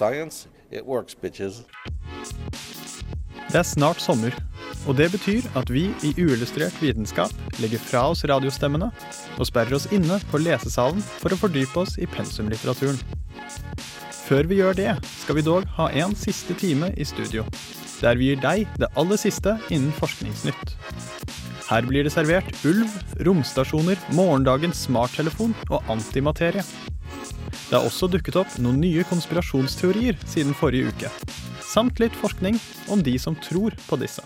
Science, it works, bitches. Det er snart sommer, og det betyr at vi i Uillustrert vitenskap legger fra oss radiostemmene og sperrer oss inne på lesesalen for å fordype oss i pensumlitteraturen. Før vi gjør det, skal vi dog ha en siste time i studio, der vi gir deg det aller siste innen Forskningsnytt. Her blir det servert ulv, romstasjoner, morgendagens smarttelefon og antimaterie. Det har også dukket opp noen nye konspirasjonsteorier siden forrige uke. Samt litt forskning om de som tror på disse.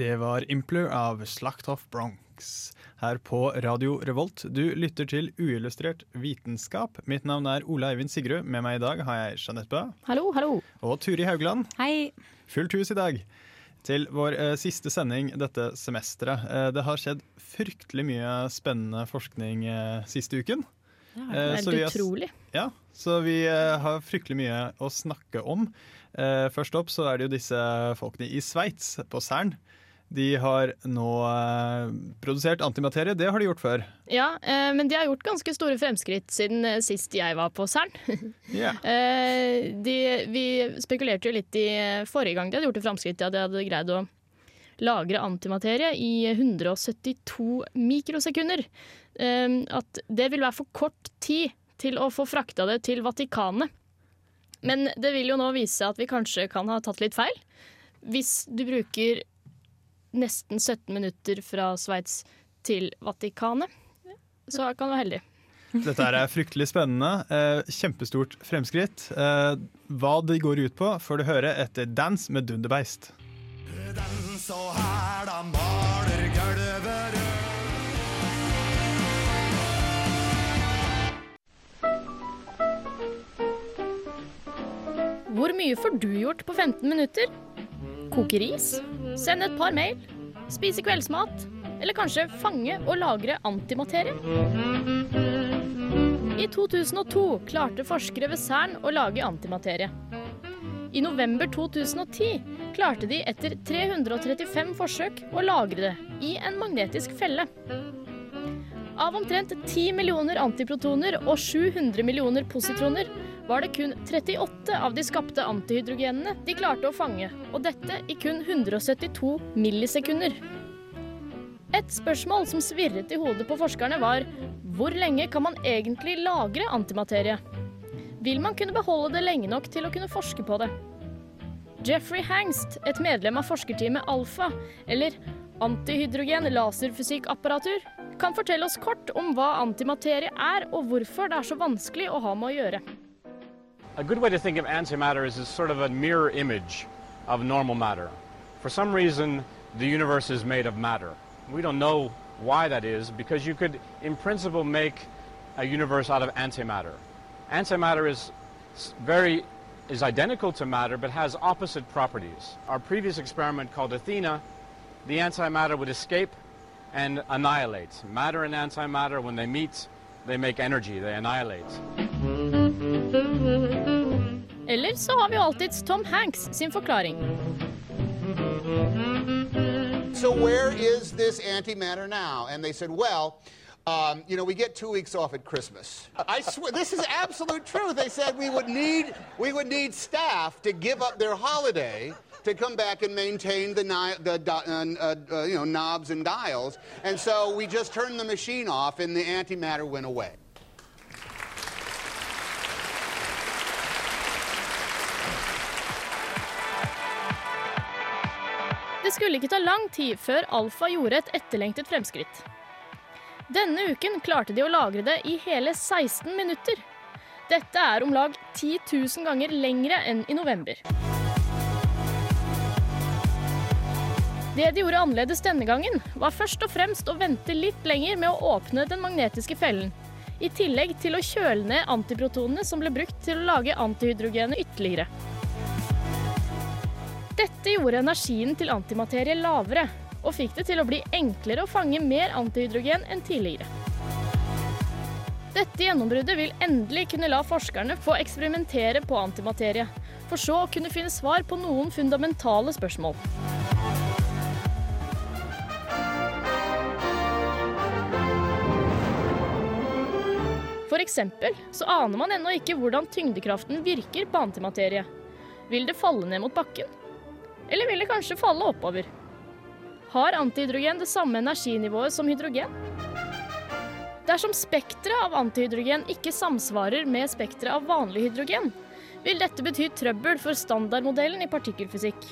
Det var Impler av Slakt of Bronx her på Radio Revolt. Du lytter til Uillustrert vitenskap. Mitt navn er Ole Eivind Sigrud. Med meg i dag har jeg Jeanette Bø Hallo, hallo. og Turi Haugland. Hei. Fullt hus i dag til vår eh, siste sending dette semesteret. Eh, det har skjedd fryktelig mye spennende forskning eh, siste uken. Ja, Det Eh, er så vi helt har- utrolig. Ja, så vi eh, har fryktelig mye å snakke om. Eh, først opp så er det jo disse folkene i Sveits, på Cern. De har nå eh, produsert antimaterie. Det har de gjort før. Ja, eh, men de har gjort ganske store fremskritt siden eh, sist jeg var på CERN. yeah. Eh, de, vi spekulerte jo litt i eh, forrige gang de hadde gjort et fremskritt, de hadde greid å lagre antimaterie i 172 mikrosekunder. Eh, at det vil være for kort tid til å få frakta det til Vatikanet. Men det vil jo nå vise at vi kanskje kan ha tatt litt feil. Hvis du bruker nesten 17 minutter fra Sveits til Vatikanet, så kan du være heldig. Dette er fryktelig spennende. Eh, kjempestort fremskritt. Eh, hva det går ut på, får du høre etter Dans med Dunderbeist. Hvor mye får du gjort på 15 minutter? Koke ris? Sende et par mail? Spise kveldsmat? Eller kanskje fange og lagre antimaterie? I 2002 klarte forskere ved CERN å lage antimaterie. I november 2010 klarte de etter 335 forsøk å lagre det i en magnetisk felle. Av omtrent 10 millioner antiprotoner og 700 millioner positroner var det kun 38 av de skapte antihydrogenene de klarte å fange, og dette i kun 172 millisekunder. Et spørsmål som svirret i hodet på forskerne var hvor lenge kan man egentlig lagre antimaterie? Vil man kunne beholde det lenge nok til å kunne forske på det? Jeffrey Hangst, et medlem av forskerteamet Alfa, eller antihydrogen laserfysikkapparatur, kan fortelle oss kort om hva antimaterie er, og hvorfor det er så vanskelig å ha med å gjøre. A good way to think of antimatter is as sort of a mirror image of normal matter. For some reason, the universe is made of matter. We don't know why that is, because you could, in principle, make a universe out of antimatter. Antimatter is very is identical to matter, but has opposite properties. Our previous experiment called Athena, the antimatter would escape and annihilate. Matter and antimatter, when they meet, they make energy, they annihilate. Mm-hmm. Eller så har vi alltids Tom Hanks sin forklaring. So where is this antimatter now? And they said, well, um, you know, we get two weeks off at Christmas. I swear, this is absolute truth. They said we would need we would need staff to give up their holiday to come back and maintain the, the uh, uh, uh, you know knobs and dials. And so we just turned the machine off, and the antimatter went away. Det skulle ikke ta lang tid før Alfa gjorde et etterlengtet fremskritt. Denne uken klarte de å lagre det i hele 16 minutter. Dette er om lag 10 000 ganger lengre enn i november. Det de gjorde annerledes denne gangen, var først og fremst å vente litt lenger med å åpne den magnetiske fellen, i tillegg til å kjøle ned antiprotonene som ble brukt til å lage antihydrogenet ytterligere. Dette gjorde energien til antimaterie lavere, og fikk det til å bli enklere å fange mer antihydrogen enn tidligere. Dette gjennombruddet vil endelig kunne la forskerne få eksperimentere på antimaterie, for så å kunne finne svar på noen fundamentale spørsmål. Eksempel så aner man ennå ikke hvordan tyngdekraften virker på antimaterie. Vil det falle ned mot bakken? Eller vil det kanskje falle oppover? Har antihydrogen det samme energinivået som hydrogen? Dersom spekteret av antihydrogen ikke samsvarer med spekteret av vanlig hydrogen, vil dette bety trøbbel for standardmodellen i partikkelfysikk.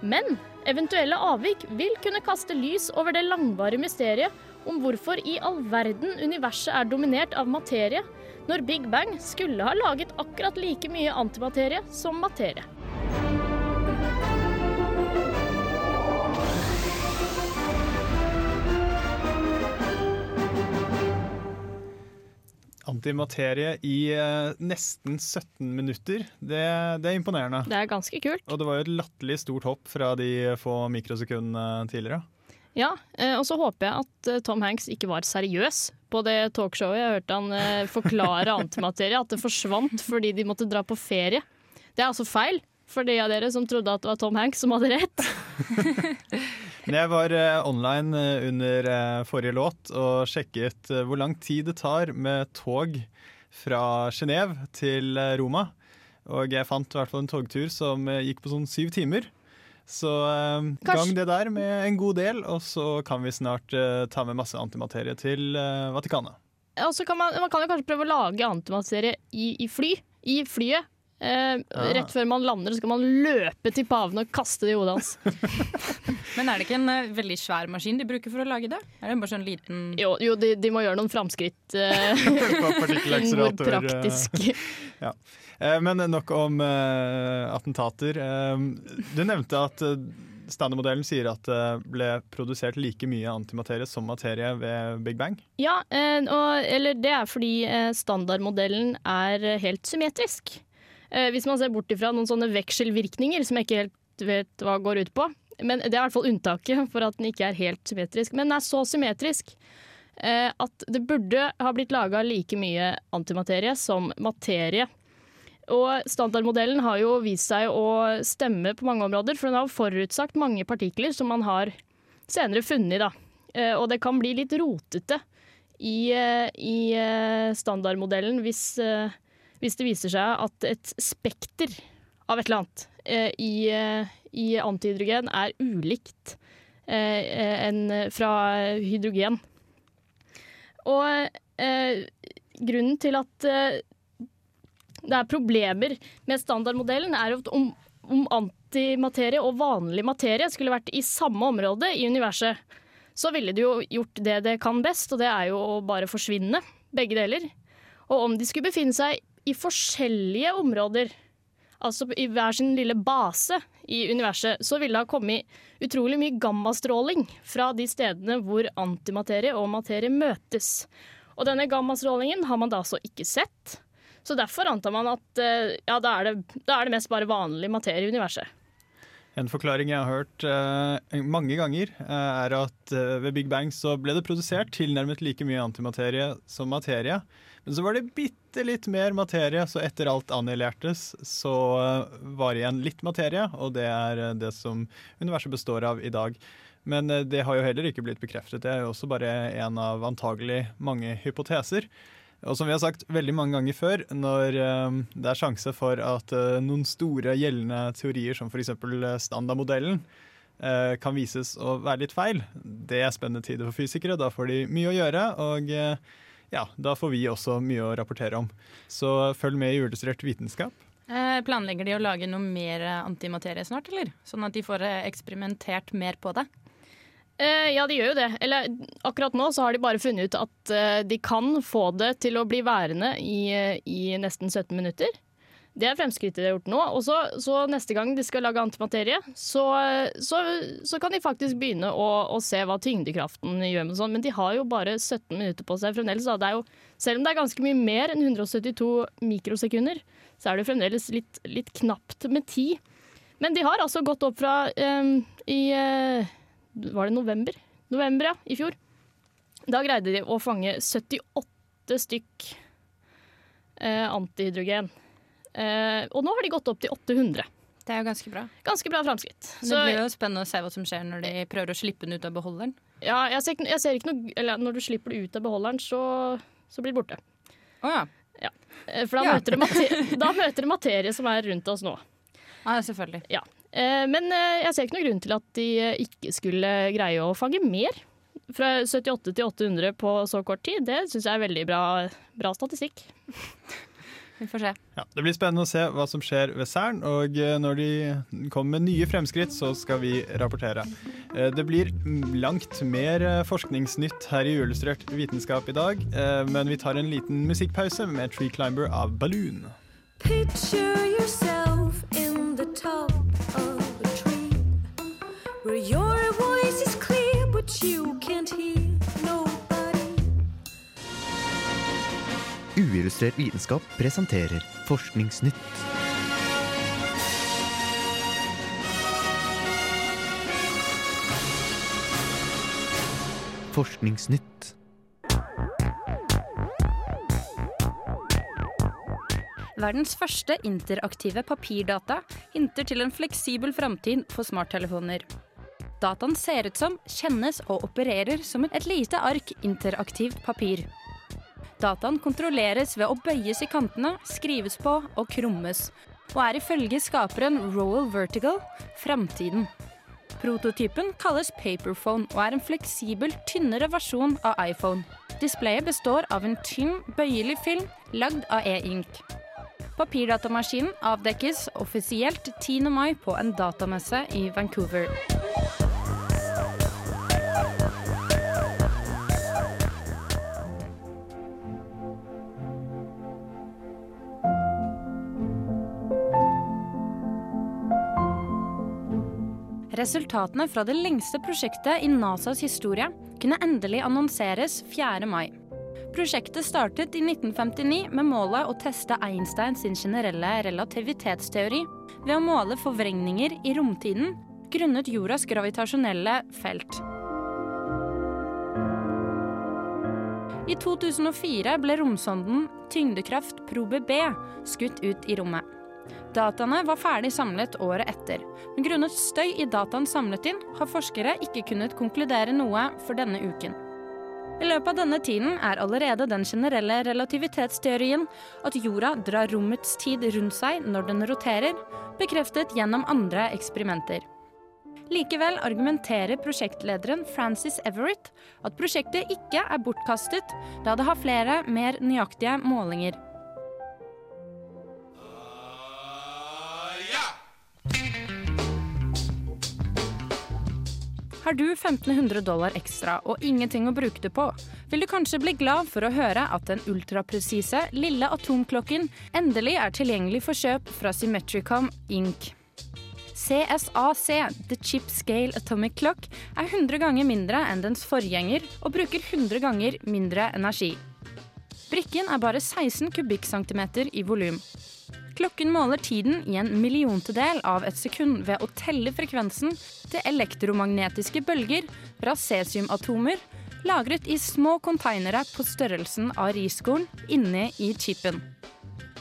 Men eventuelle avvik vil kunne kaste lys over det langvarige mysteriet om hvorfor i all verden universet er dominert av materie, når Big Bang skulle ha laget akkurat like mye antimaterie som materie. Antimaterie i eh, nesten 17 minutter. Det, det er imponerende. Det er ganske kult. Og det var jo et latterlig stort hopp fra de få mikrosekundene tidligere. Ja, eh, og så håper jeg at eh, Tom Hanks ikke var seriøs på det talkshowet. Jeg hørte han eh, forklare antimaterie, at det forsvant fordi de måtte dra på ferie. Det er altså feil for de av dere som trodde at det var Tom Hanks som hadde rett. Men jeg var eh, online eh, under eh, forrige låt og sjekket hvor lang tid det tar med tog fra Genéve til Roma. Og jeg fant i hvert fall en togtur som gikk på sånn syv timer. Så gang det der med en god del, og så kan vi snart ta med masse antimaterie til Vatikanet. Kan man, man kan jo kanskje prøve å lage antimaterie i, i fly. I flyet. Eh, Rett før man lander, så skal man løpe til paven og kaste det i hodet hans. Men er det ikke en uh, veldig svær maskin de bruker for å lage det? Er det bare sånn liten Jo, jo de, de må gjøre noen framskritt. Uh, hvor Partikkelakselerator, eh, praktisk. Ja. Eh, Men nok om uh, attentater. Eh, du nevnte at uh, standardmodellen sier at det ble produsert like mye antimaterie som materie ved Big Bang. Ja, eh, og, eller det er fordi eh, standardmodellen er eh, helt symmetrisk. Eh, Hvis man ser bort ifra noen sånne vekselvirkninger som jeg ikke helt vet hva går ut på. Men det er i hvert fall unntaket for at den ikke er helt symmetrisk. Men den er så symmetrisk eh, at det burde ha blitt laga like mye antimaterie som materie. Og standardmodellen har jo vist seg å stemme på mange områder, for den har forutsagt mange partikler som man har senere funnet. Da. Eh, Og det kan bli litt rotete i, i standardmodellen hvis, hvis det viser seg at et spekter av et eller annet eh, i, eh, i antihydrogen er ulikt eh, en, fra hydrogen. Og eh, grunnen til at eh, det er problemer med standardmodellen, er at om, om antimaterie og vanlig materie skulle vært i samme område i universet, så ville det jo gjort det det kan best, og det er jo å bare forsvinne, begge deler. Og om de skulle befinne seg i forskjellige områder, altså i hver sin lille base i universet, så ville det ha kommet utrolig mye gammastråling fra de stedene hvor antimaterie og materie møtes. Og denne gammastrålingen har man da altså ikke sett. Så derfor antar man at eh, ja, da er, det, da er det mest bare vanlig materie i universet. En forklaring jeg har hørt eh, mange ganger, eh, er at eh, ved Big Bang så ble det produsert tilnærmet like mye antimaterie som materie. Men så var det bitte litt mer materie, så etter alt annihilertes, så eh, var det igjen litt materie, og det er eh, det som universet består av i dag. Men eh, det har jo heller ikke blitt bekreftet. Det er jo også bare en av antagelig mange hypoteser. Og som vi har sagt veldig mange ganger før, når det er sjanse for at noen store gjeldende teorier, som f.eks. standardmodellen, kan vises å være litt feil, det er spennende tider for fysikere. Da får de mye å gjøre, og ja, da får vi også mye å rapportere om. Så følg med i Uillustrert vitenskap. eh, Planlegger de å lage noe mer eh, antimaterie snart, eller? Sånn at de får eh, eksperimentert mer på det? Eh, ja, de gjør jo det. Eller akkurat nå så har de bare funnet ut at eh, de kan få det til å bli værende i, eh, i nesten 17 minutter. Det er fremskrittet de har gjort nå. Og så, så neste gang de skal lage antimaterie, så, så, så kan de faktisk begynne å, å se hva tyngdekraften gjør med sånn. Men de har jo bare 17 minutter på seg fremdeles. Jo, selv om det er ganske mye mer enn 172 mikrosekunder, så er det fremdeles litt, litt knapt med tid. Men de har altså gått opp fra um, i uh, Var det november? November, ja. I fjor. Da greide de å fange 78 stykk uh, antihydrogen. Eh, og nå har de gått opp til 800. Det er jo ganske bra. Ganske bra framskritt. Det blir jo spennende å se hva som skjer når de prøver å slippe den ut av beholderen. Ja, jeg ser, ikke- jeg ser ikke noe Eller når du slipper det ut av beholderen, så, så blir det borte. Å ja. Ja. Eh, For da, Ja. møter det mate- da møter det materie som er rundt oss nå. ja, selvfølgelig. Ja. Eh, Men jeg ser ikke noen grunn til at de ikke skulle greie å fange mer. Fra 78 til 800 på så kort tid, det syns jeg er veldig bra, bra statistikk. Vi får se. Ja, det blir spennende å se hva som skjer ved Cern, og eh, når de kommer med nye fremskritt, så skal vi rapportere. Eh, Det blir langt mer eh, forskningsnytt her i Uillustrert vitenskap i dag, eh, men vi tar en liten musikkpause med Tree Climber av Balloon. Picture yourself in the top of a tree where your Uillustrert vitenskap presenterer Forskningsnytt. Forskningsnytt. Verdens første interaktive papirdata hinter til en fleksibel framtid for smarttelefoner. Dataen ser ut som, kjennes og opererer som et lite ark interaktivt papir. Dataen kontrolleres ved å bøyes i kantene, skrives på og krummes, og er ifølge skaperen Royal Vertical framtiden. Prototypen kalles Paperphone og er en fleksibel, tynnere versjon av iPhone. Displayet består av en tynn, bøyelig film lagd av e-ink. Papirdatamaskinen avdekkes offisielt 10. mai på en datamesse i Vancouver. Resultatene fra det lengste prosjektet i NASAs historie kunne endelig annonseres 4. mai. Prosjektet startet i 1959 med målet å teste Einstein sin generelle relativitetsteori ved å måle forvrengninger i romtiden grunnet jordas gravitasjonelle felt. I 2004 ble romsonden Tyngdekraft Probe B skutt ut i rommet. Dataene var ferdig samlet året etter, men grunnet støy i dataen samlet inn, har forskere ikke kunnet konkludere noe for denne uken. I løpet av denne tiden er allerede den generelle relativitetsteorien at jorda drar rommets tid rundt seg når den roterer, bekreftet gjennom andre eksperimenter. Likevel argumenterer prosjektlederen Francis Everett at prosjektet ikke er bortkastet, da det har flere mer nøyaktige målinger. Har du 1500 dollar ekstra og ingenting å bruke det på, vil du kanskje bli glad for å høre at den ultrapresise, lille atomklokken endelig er tilgjengelig for kjøp fra Symmetricom Inc. CSAC, The Chip Scale Atomic Clock, er 100 ganger mindre enn dens forgjenger og bruker 100 ganger mindre energi. Brikken er bare 16 kubikkcentimeter i volum. Klokken måler tiden i en milliontedel av et sekund ved å telle frekvensen til elektromagnetiske bølger fra cesiumatomer lagret i små konteinere på størrelsen av riskorn inne i chipen.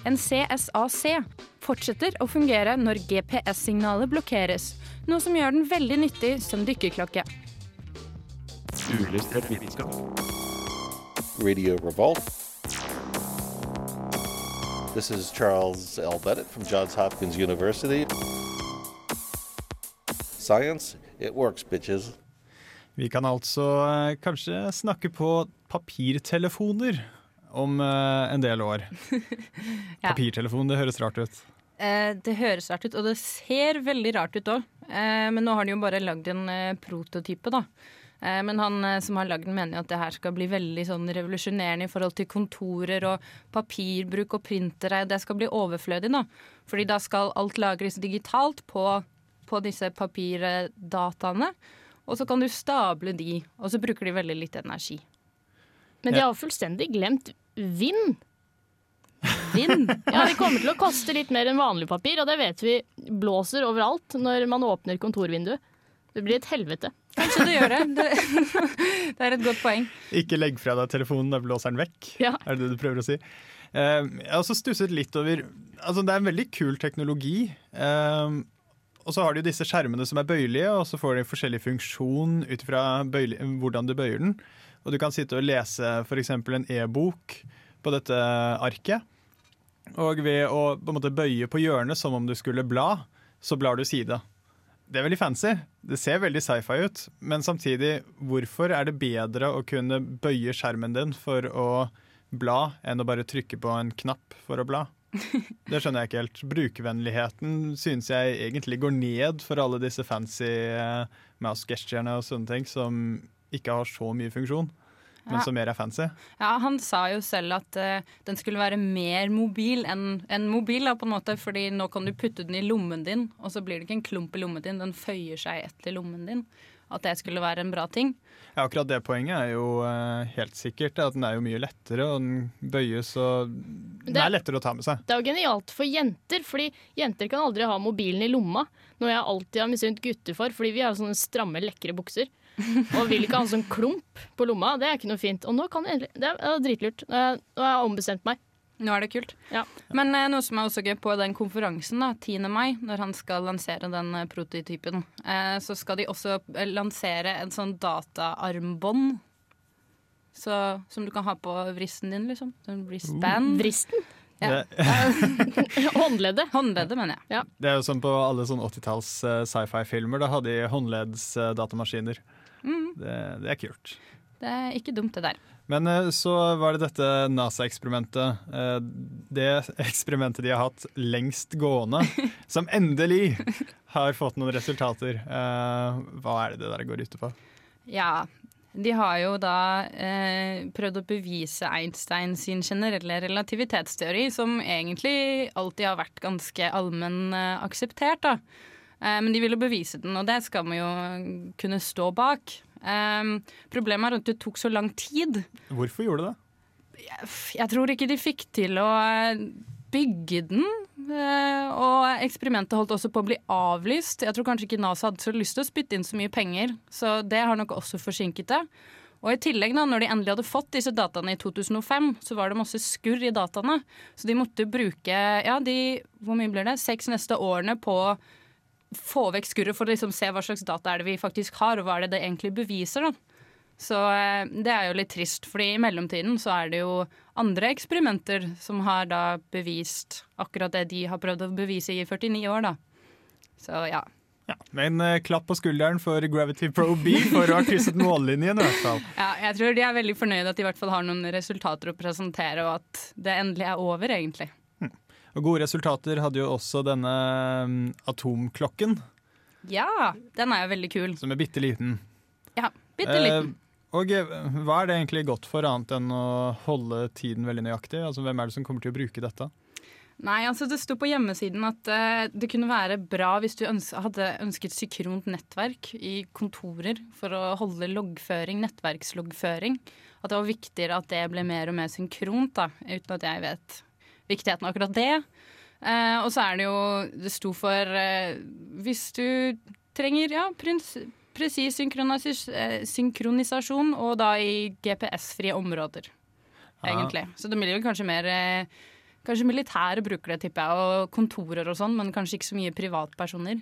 En CSAC fortsetter å fungere når GPS-signalet blokkeres, noe som gjør den veldig nyttig som dykkerklokke. Ulystret vitenskap. Radio Revolt. This is Charles L. Bennett from Johns Hopkins University. Science, it works, bitches. Vi kan altså eh, kanskje snakke på papirtelefoner om eh, en del år. Ja. Papirtelefon, det høres rart ut. Eh, det høres rart ut, og det ser veldig rart ut òg. Eh, men nå har de jo bare lagd en eh, prototype, da. Eh, Men han eh, som har lagd den, mener jo at det her skal bli veldig sånn revolusjonerende i forhold til kontorer og papirbruk og printere. Det skal bli overflødig nå. Fordi da skal alt lagres digitalt på, på disse papirdataene. Og så kan du stable de, og så bruker de veldig litt energi. Men de har jo fullstendig glemt vind. Vind? Ja, Det kommer til å koste litt mer enn vanlig papir, og det vet vi blåser overalt når man åpner kontorvinduet. Det blir et helvete. Kanskje det gjør det. Det, det er et godt poeng. Ikke legg fra deg telefonen, da blåser den vekk. Ja. Er det det du prøver å si? Eh, jeg har også stusset litt over Altså, det er en veldig kul teknologi. Eh, og så har de disse skjermene som er bøyelige, og så får de forskjellig funksjon ut fra hvordan du bøyer den. Og du kan sitte og lese f.eks. en e-bok på dette arket. Og ved å på en måte bøye på hjørnet som om du skulle bla, så blar du side. Det er veldig fancy. Det ser veldig sci-fi ut. Men samtidig, hvorfor er det bedre å kunne bøye skjermen din for å bla, enn å bare trykke på en knapp for å bla? Det skjønner jeg ikke helt. Brukervennligheten synes jeg egentlig går ned for alle disse fancy eh, mouse gesturene og sånne ting som ikke har så mye funksjon, men som mer er fancy. Ja, Han sa jo selv at uh, den skulle være mer mobil enn en mobil, da, på en måte, fordi nå kan du putte den i lommen din, og så blir det ikke en klump i lommen din, den føyer seg etter lommen din. At det skulle være en bra ting. Ja, akkurat det poenget er jo uh, helt sikkert. At den er jo mye lettere, og den bøyes og Den Det- er lettere å ta med seg. Det er jo genialt for jenter, fordi jenter kan aldri ha mobilen i lomma. Noe jeg alltid har misunt gutter for, fordi vi har sånne stramme, lekre bukser. Og vil ikke ha en sånn klump på lomma. Det er ikke noe fint. Og nå kan jeg Det er, dritlurt. Nå har jeg ombestemt meg. Nå er det kult. Ja. Men eh, noe som er også gøy på den konferansen, da, 10. mai, når han skal lansere den eh, prototypen, eh, så skal de også eh, lansere en sånn dataarmbånd. Så, som du kan ha på vristen din, liksom. Sånn wristband. Vristen? Ja. Det, Håndleddet. Håndleddet, mener jeg. det er jo som på alle sånn 80-talls eh, sci-fi-filmer. Da hadde de håndleddsdatamaskiner. Mm, Det, det er kult. det er ikke dumt, det der. Men eh, så var det dette NASA-eksperimentet. eh, Det eksperimentet de har hatt lengst gående, som endelig har fått noen resultater. Eh, Hva er det det der går ute på? Ja, de har jo da eh, prøvd å bevise Einstein sin generelle relativitetsteori, som egentlig alltid har vært ganske allmenn eh, akseptert. da. Eh, men de ville bevise den, og det skal vi jo kunne stå bak. Eh, problemet er at det tok så lang tid. Hvorfor gjorde det det? Jeg tror ikke de fikk til å eh, bygge den. eh, Og eksperimentet holdt også på å bli avlyst. Jeg tror kanskje ikke NASA hadde så lyst til å spytte inn så mye penger, så det har nok også forsinket det. Og i tillegg, da, når de endelig hadde fått disse dataene i 2005, så var det masse skurr i dataene. Så de måtte bruke ja, de, hvor mye blir det? seks neste årene på å få vekk skurret for å liksom se hva slags data er det vi faktisk har, og hva er det det egentlig beviser. da. Så eh, det er jo litt trist, fordi i mellomtiden så er det jo andre eksperimenter som har da bevist akkurat det de har prøvd å bevise i 49 år, da. Så ja. Ja, en eh, klapp på skulderen for Gravity Pro B for å ha krysset mållinjen, i hvert fall. ja. Jeg tror de er veldig fornøyde at de i hvert fall har noen resultater å presentere, og at det endelig er over, egentlig. Og gode resultater hadde jo også denne mm, atomklokken, Ja, den er jo veldig kul. som er bitte liten. Ja, bitte liten. Eh, og eh, hva er det egentlig godt for, annet enn å holde tiden veldig nøyaktig? Altså, Hvem er det som kommer til å bruke dette? Nei, altså det sto på hjemmesiden at uh, det kunne være bra hvis du øns hadde ønsket synkront nettverk i kontorer for å holde loggføring, nettverksloggføring. At det var viktigere at det ble mer og mer synkront, da, uten at jeg vet viktigheten av akkurat det. Eh, og så er det jo Det sto for eh, hvis du trenger ja, presis synkronis- eh, synkronisasjon, og da i GPS-frie områder, Ah. egentlig. Så det blir jo kanskje mer Kanskje militære bruker det, tipper jeg, og kontorer og sånn, men kanskje ikke så mye privatpersoner.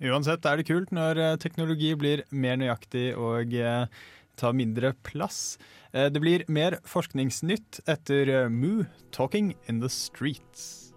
Uansett er det kult når teknologi blir mer nøyaktig og eh, tar mindre plass. Eh, det blir mer forskningsnytt etter eh, Moo 'Talking in the Streets'.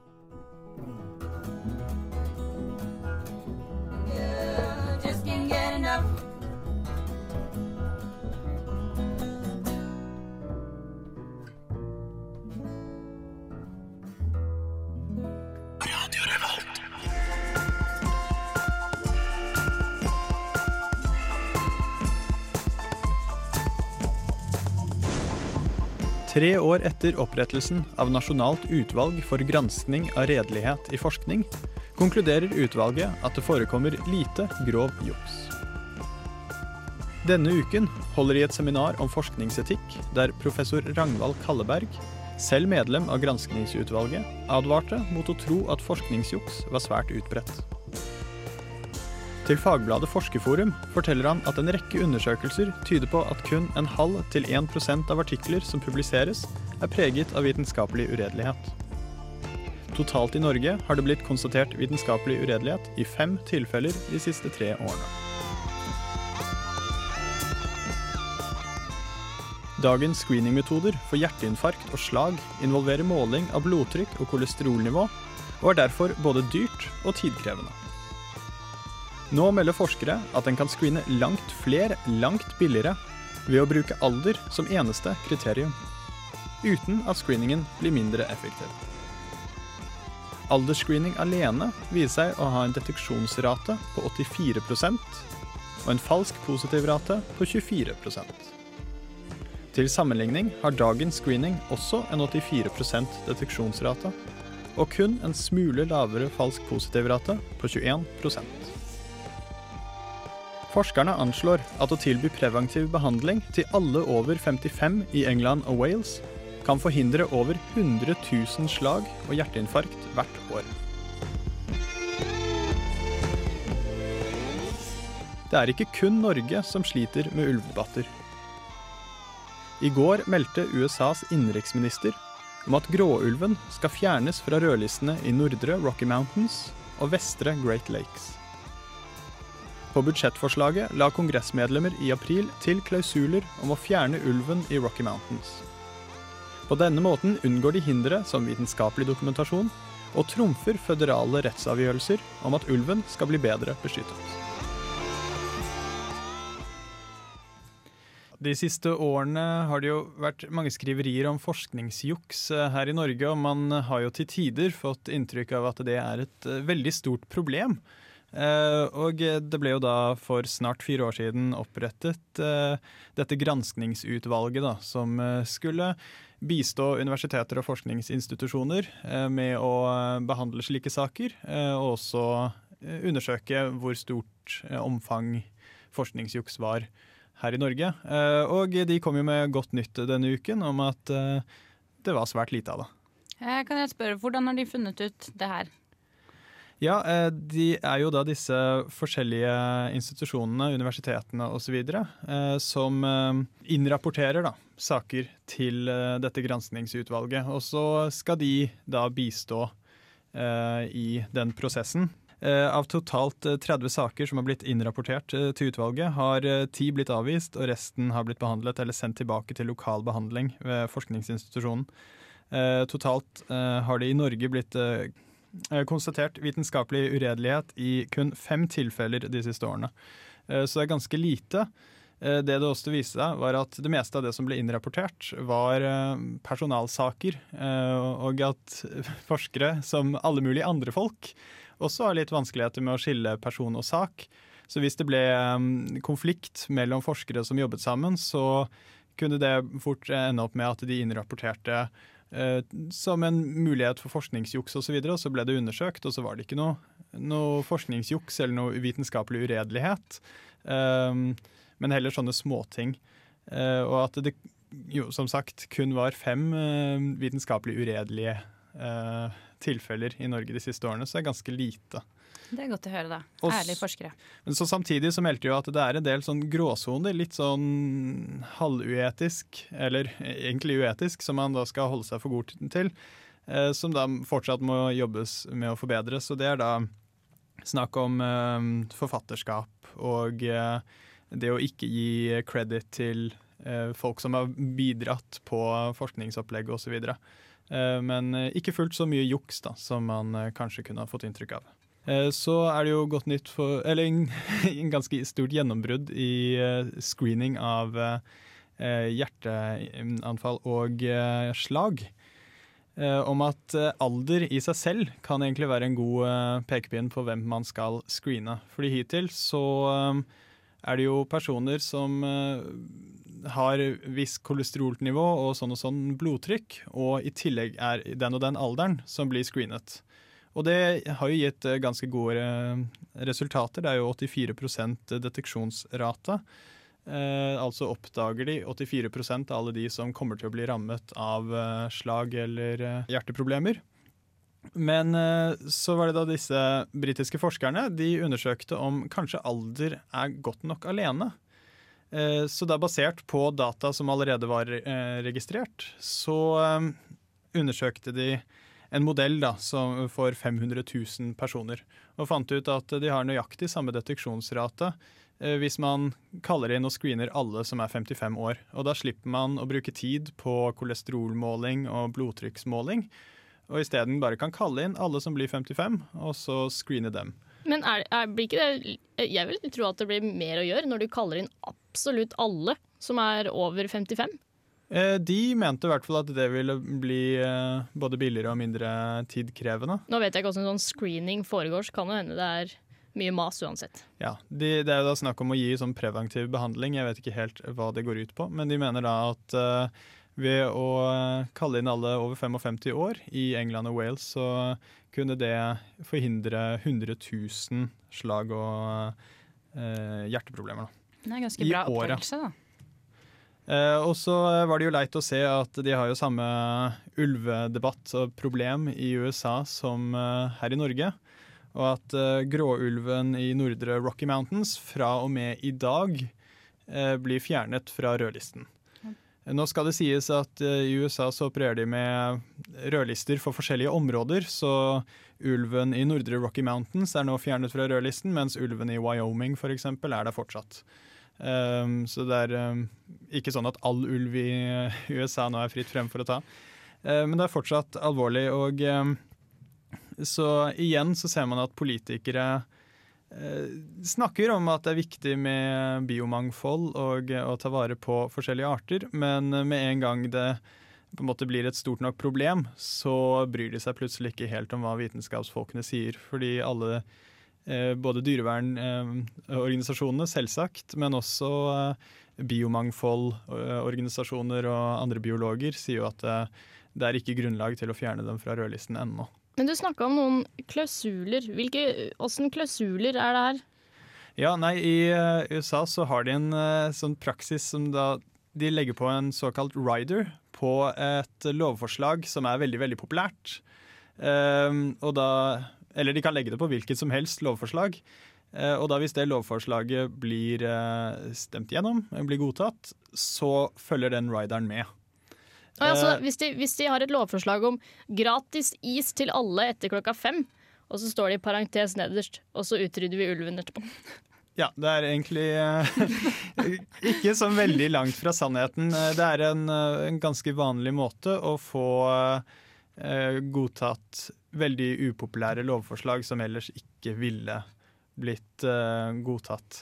Tre år etter opprettelsen av Nasjonalt utvalg for granskning av redelighet i forskning, konkluderer utvalget at det forekommer lite grov juks. Denne uken holder de et seminar om forskningsetikk, der professor Ragnvald Kalleberg, selv medlem av granskningsutvalget, advarte mot å tro at forskningsjuks var svært utbredt. Til fagbladet Forskerforum forteller han at en rekke undersøkelser tyder på at kun en halv til 1% av artikler som publiseres, er preget av vitenskapelig uredelighet. Totalt i Norge har det blitt konstatert vitenskapelig uredelighet i fem tilfeller de siste tre årene. Dagens screeningmetoder for hjerteinfarkt og slag involverer måling av blodtrykk og kolesterolnivå, og er derfor både dyrt og tidkrevende. Nå melder forskere at en kan screene langt flere langt billigere ved å bruke alder som eneste kriterium, uten at screeningen blir mindre effektiv. Aldersscreening alene viser seg å ha en deteksjonsrate på 84% og en falsk positiv rate på 24% Til sammenligning har dagens screening også en 84% deteksjonsrate, og kun en smule lavere falsk positiv rate på 21 Forskerne anslår at å tilby preventiv behandling til alle over 55 i England og Wales kan forhindre over 100 000 slag og hjerteinfarkt hvert år. Det er ikke kun Norge som sliter med ulvedebatter. I går meldte USAs innenriksminister om at gråulven skal fjernes fra rødlistene i nordre Rocky Mountains og vestre Great Lakes. På budsjettforslaget la kongressmedlemmer i april til klausuler om å fjerne ulven i Rocky Mountains. På denne måten unngår de hindre som vitenskapelig dokumentasjon, og trumfer føderale rettsavgjørelser om at ulven skal bli bedre beskyttet. De siste årene har det jo vært mange skriverier om forskningsjuks eh, her i Norge, og man har jo til tider fått inntrykk av at det er et eh, veldig stort problem. Uh, og det ble jo da for snart fire år siden opprettet uh, dette granskningsutvalget da, som uh, skulle bistå universiteter og forskningsinstitusjoner med å behandle slike saker, og også undersøke hvor stort omfang forskningsjuks var her i Norge. og de kom jo med godt nytt denne uken om at det var svært lite av det. Kan jeg spørre, Hvordan har de funnet ut det her? Ja, eh, de er jo da disse forskjellige institusjonene, universitetene osv., eh, som eh, innrapporterer da, saker til dette granskningsutvalget. Og så skal de da bistå i den prosessen. Av totalt 30 saker som har blitt innrapportert til utvalget, har ti blitt avvist, og resten har blitt behandlet eller sendt tilbake til lokal behandling ved forskningsinstitusjonen. Totalt har det i Norge blitt konstatert vitenskapelig uredelighet i kun fem tilfeller de siste årene. Eh, så det er ganske lite. Eh, det det også viste seg, var at det meste av det som ble innrapportert, var personalsaker. Og at forskere, som alle mulige andre folk, også har litt vanskeligheter med å skille person og sak. Så hvis det ble konflikt mellom forskere som jobbet sammen, så kunne det fort ende opp med at de innrapporterte Eh, som en mulighet for forskningsjuks osv. Og, og så ble det undersøkt, og så var det ikke noe, noe forskningsjuks eller noe vitenskapelig uredelighet. Um, men heller sånne småting. Uh, og at det jo, som sagt kun var fem uh, vitenskapelig uredelige tilfeller i Norge de siste årene, så er ganske lite. Det er godt å høre, da. Ærlige forskere. Men så Samtidig så meldte jo at det er en del sånn gråsoner, litt sånn halvuetisk, eller egentlig uetisk, som man da skal holde seg for god til. Eh, som da fortsatt må jobbes med å forbedre. Så det er da snakk om eh, forfatterskap og eh, det å ikke gi credit til eh, folk som har bidratt på forskningsopplegg osv. Eh, men ikke fullt så mye juks da, som man eh, kanskje kunne ha fått inntrykk av. Eh, så er det jo godt nytt for Eller en, ganske stort gjennombrudd i eh, screening av eh, hjerteanfall og slag. Om at alder i seg selv kan egentlig være en god pekepinn på hvem man skal screene. Fordi hittil så er det jo personer som har viss kolesterolnivå og sånn og sånn blodtrykk, og i tillegg er den og den alderen som blir screenet. Og det har jo gitt eh, ganske gode eh, resultater. Det er jo 84 deteksjonsrate. Eh, altså oppdager de 84 av alle de som kommer til å bli rammet av eh, slag eller eh, hjerteproblemer. Men eh, så var det da disse britiske forskerne de undersøkte om kanskje alder er godt nok alene. Eh, Så da basert på data som allerede var eh, registrert, så eh, undersøkte de en modell da, som for 500 000 personer, og fant ut at de har nøyaktig samme deteksjonsrate eh, hvis man kaller inn og screener alle som er 55 år. Og da slipper man å bruke tid på kolesterolmåling og blodtrykksmåling, og isteden bare kan kalle inn alle som blir 55, og så screene dem. Men er, er, blir ikke det Jeg vil tro at det blir mer å gjøre når du kaller inn absolutt alle som er over 55. Eh, De mente i hvert fall at det ville bli eh, både billigere og mindre tidkrevende. Nå vet jeg ikke hvordan sånn screening foregår, så kan det hende det er mye mas uansett. Ja, de, Det er jo da snakk om å gi sånn preventiv behandling. Jeg vet ikke helt hva det går ut på, men de mener da at uh, ved å kalle inn alle over 55 år i England og Wales, så kunne det forhindre 100 000 slag og uh, hjerteproblemer. da. Det er ganske I bra året. oppfølgelse, da. Eh, og så var det jo leit å se at de har jo samme ulvedebatt og problem i USA som eh, her i Norge. Og at eh, gråulven i nordre Rocky Mountains fra og med i dag eh, blir fjernet fra rødlisten. Nå skal det sies at i USA så opererer de med rødlister for forskjellige områder, så ulven i nordre Rocky Mountains er nå fjernet fra rødlisten, mens ulven i Wyoming for eksempel er der fortsatt. Um, så det er um, ikke sånn at all ulv i USA nå er fritt frem for å ta. Uh, men det er fortsatt alvorlig, og um, så igjen så ser man at politikere uh, snakker om at det er viktig med biomangfold og uh, å ta vare på forskjellige arter, men med en gang det på en måte blir et stort nok problem, så bryr de seg plutselig ikke helt om hva vitenskapsfolkene sier, fordi alle eh, både dyrevernorganisasjonene, selvsagt, men også eh, biomangfoldorganisasjoner og andre biologer sier jo at eh, det er ikke grunnlag til å fjerne dem fra rødlisten ennå. Men du snakka om noen klausuler. Hvilke, Åssen klausuler er det her? Ja, nei, I eh, USA så har de en eh, sånn praksis som da de legger på en såkalt rider på et lovforslag som er veldig, veldig populært. Um, og da, eller de kan legge det på hvilket som helst lovforslag. Eh, og da hvis det lovforslaget blir eh, stemt gjennom, blir godtatt, så følger den rideren med. Ja, så Eh, hvis, de, hvis de har et lovforslag om gratis is til alle etter klokka fem, og så står det i parentes nederst, og så utrydder vi ulven etterpå. Ja, det er egentlig ikke så veldig langt fra sannheten. Det er en, en ganske vanlig måte å få godtatt veldig upopulære lovforslag som ellers ikke ville blitt eh, godtatt.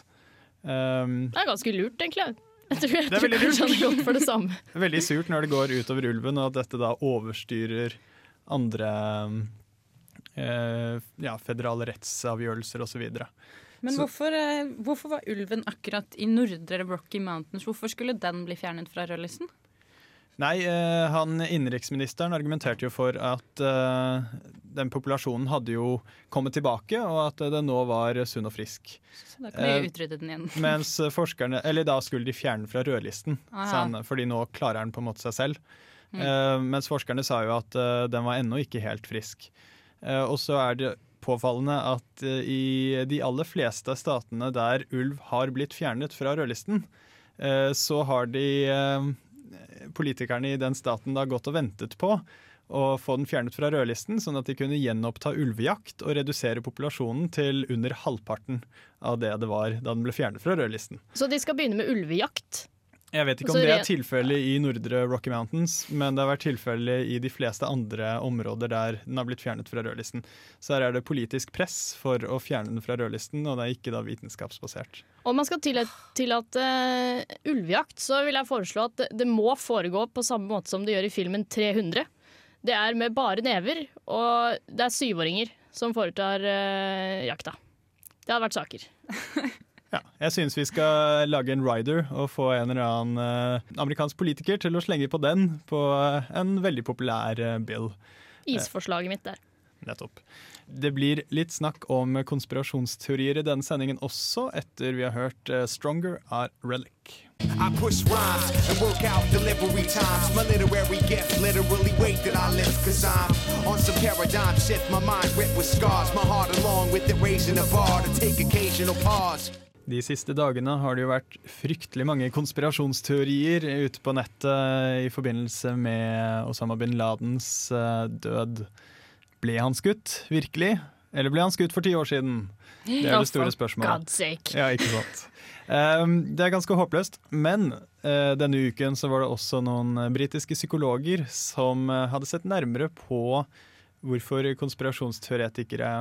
Um, Det er ganske lurt, egentlig. Jeg tror, jeg Det er tror veldig kanskje lurt. han hadde gått for det samme. veldig surt når det går utover ulven, og at dette da overstyrer andre eh, ja, federale rettsavgjørelser osv. Men Så- hvorfor, eh, hvorfor var ulven akkurat i nordre Rocky Mountains? Hvorfor skulle den bli fjernet fra rødlisten? Nei, eh, han innenriksministeren argumenterte jo for at eh, den populasjonen hadde jo kommet tilbake, og at den nå var sunn og frisk. Så da kan vi Eh, utrydde den igjen. Mens forskerne, eller da skulle de fjerne den fra rødlisten, han, fordi nå klarer den på en måte seg selv. Mm. Eh, mens forskerne sa jo at eh, den var ennå ikke helt frisk. Og så er det påfallende at i de aller fleste statene der ulv har blitt fjernet fra rødlisten, så har de politikerne i den staten da gått og ventet på å få den fjernet fra rødlisten, sånn at de kunne gjenoppta ulvejakt og redusere populasjonen til under halvparten av det det var da den ble fjernet fra rødlisten. Så de skal begynne med ulvejakt. Jeg vet ikke om det er tilfellet i nordre Rocky Mountains, men det har vært tilfellet i de fleste andre områder der den har blitt fjernet fra rødlisten. Så her er det politisk press for å fjerne den fra rødlisten, og det er ikke da vitenskapsbasert. Om man skal tillate, eh, ulvejakt, så vil jeg foreslå at det, det må foregå på samme måte som det gjør i filmen 300. Det er med bare never, og det er syvåringer som foretar uh, jakta. Det hadde vært saker. Ja, jeg syns vi skal lage en rider og få en eller annen eh, amerikansk politiker til å slenge på den på eh, en veldig populær eh, bill. Isforslaget mitt der. Nettopp. Det blir litt snakk om konspirasjonsteorier i denne sendingen også, etter vi har hørt 'Stronger' av Relic. I push rhymes and work out delivery times. My literary gift literally wait that I live. Cause I'm on some paradigm shift. My mind ripped with scars. My heart along with it raising the bar to take occasional pause. De siste dagene har det jo vært fryktelig mange konspirasjonsteorier ute på nettet i forbindelse med Osama bin Ladens eh, død. Ble han skutt, virkelig? Eller ble han skutt for ti år siden? Det er det store spørsmålet. Ja, ikke sant. Um, det er ganske håpløst, men eh, denne uken så var det også noen britiske psykologer som eh, hadde sett nærmere på hvorfor konspirasjonsteoretikere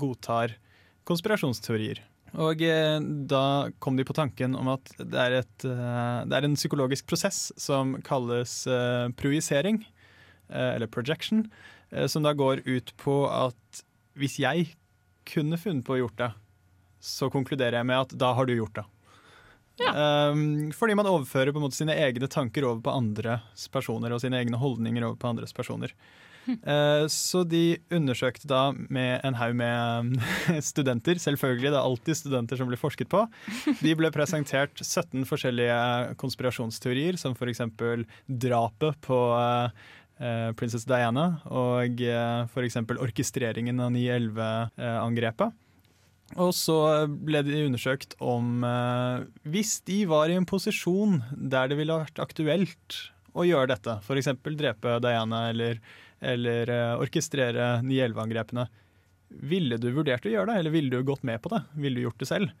godtar konspirasjonsteorier. Og eh, da kom de på tanken om at det er, et, eh, det er en psykologisk prosess som kalles eh, projisering, eller projection, som da går ut på at hvis jeg kunne funnet på å gjort det, så konkluderer jeg med at da har du gjort det. Um, fordi man overfører på en måte sine egne tanker over på andres personer, og sine egne holdninger over på andres personer. Eh, så de undersøkte da med en haug med studenter, selvfølgelig, det er alltid studenter som blir forsket på. De ble presentert 17 forskjellige konspirasjonsteorier, som f.eks. drapet på eh, eh, prinsesse Diana, og f.eks. orkestreringen av 9-11-angrepet. Og så ble de undersøkt om Hvis de var i en posisjon der det ville vært aktuelt å gjøre dette, f.eks. drepe Diana eller, eller eh, orkestrere 9-11-angrepene, ville du vurdert å gjøre det, eller ville du gått med på det? Ville du gjort det selv?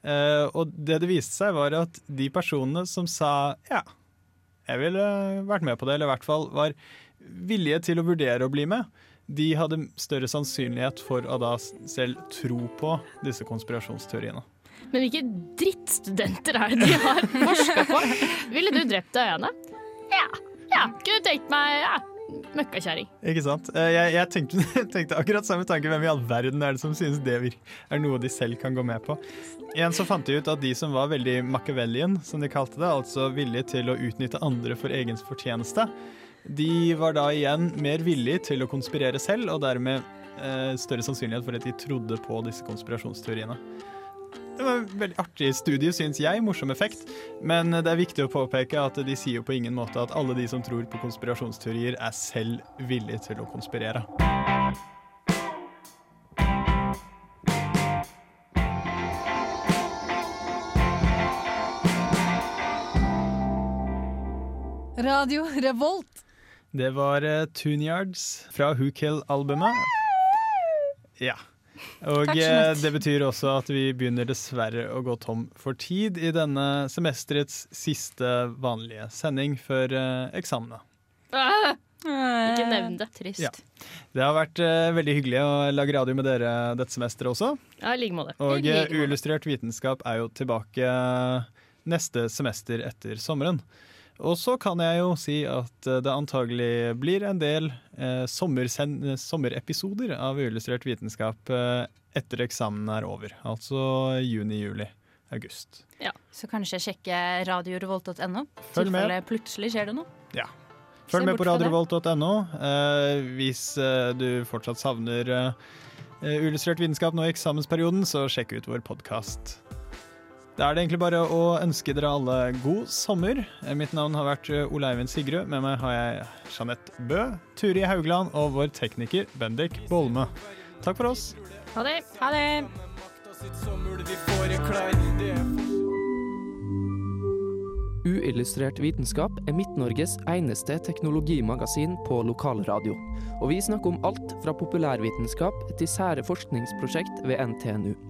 Uh, og det det viste seg, var at de personene som sa ja, jeg ville vært med på det, eller i hvert fall var villige til å vurdere å bli med, de hadde større sannsynlighet for å da selv tro på disse konspirasjonsteoriene. Men hvilke drittstudenter er det de har forska på? Ville du drept Diana? Ja. ja. Kunne tenkt meg ja, møkkakjerring. Ikke sant? Eh, Jeg, jeg tenkte, tenkte akkurat samme tanke. Hvem i all verden er det som synes det er noe de selv kan gå med på? Igjen så fant de ut at de som var veldig Machiavellian, som de kalte det, altså villige til å utnytte andre for egen fortjeneste, de var da igjen mer villige til å konspirere selv, og dermed eh, større sannsynlighet for at de trodde på disse konspirasjonsteoriene. Det var en veldig artig studie, syns jeg. Morsom effekt. Men det er viktig å påpeke at de sier jo på ingen måte at alle de som tror på konspirasjonsteorier, er selv villige til å konspirere. Radio Revolt. Det var uh, Yards fra Who Kill-albumet. Ja. Og eh, det betyr også at vi begynner dessverre å gå tom for tid i denne semesterets siste vanlige sending før uh, eksamene. Ah, ikke nevn det. Trist. Ja. Det har vært eh, veldig hyggelig å lage radio med dere dette semesteret også. Ja, like måte. Og eh. Uillustrert vitenskap er jo tilbake neste semester etter sommeren. Og så kan jeg jo si at eh, det antagelig blir en del eh, eh, sommerepisoder av Uillustrert vitenskap eh, etter eksamen er over. Altså juni, juli, august. Ja. Så kanskje sjekke radiorevolt.no. Tilfelle plutselig skjer det noe. Ja. Følg med på radiorevolt.no eh, hvis eh, du fortsatt savner eh, Uillustrert vitenskap nå i eksamensperioden, så sjekk ut vår podkast. Da er det egentlig bare å ønske dere alle god sommer. Eh, Mitt navn har vært Oleivind Sigrud. Med meg har jeg Jeanette Bø, Turi Haugland og vår tekniker Bendik Bolme. Takk for oss. Ha det. Ha det. Uillustrert vitenskap er Midt-Norges eneste teknologimagasin på lokalradio. Og vi snakker om alt fra populærvitenskap til sære forskningsprosjekt ved NTNU.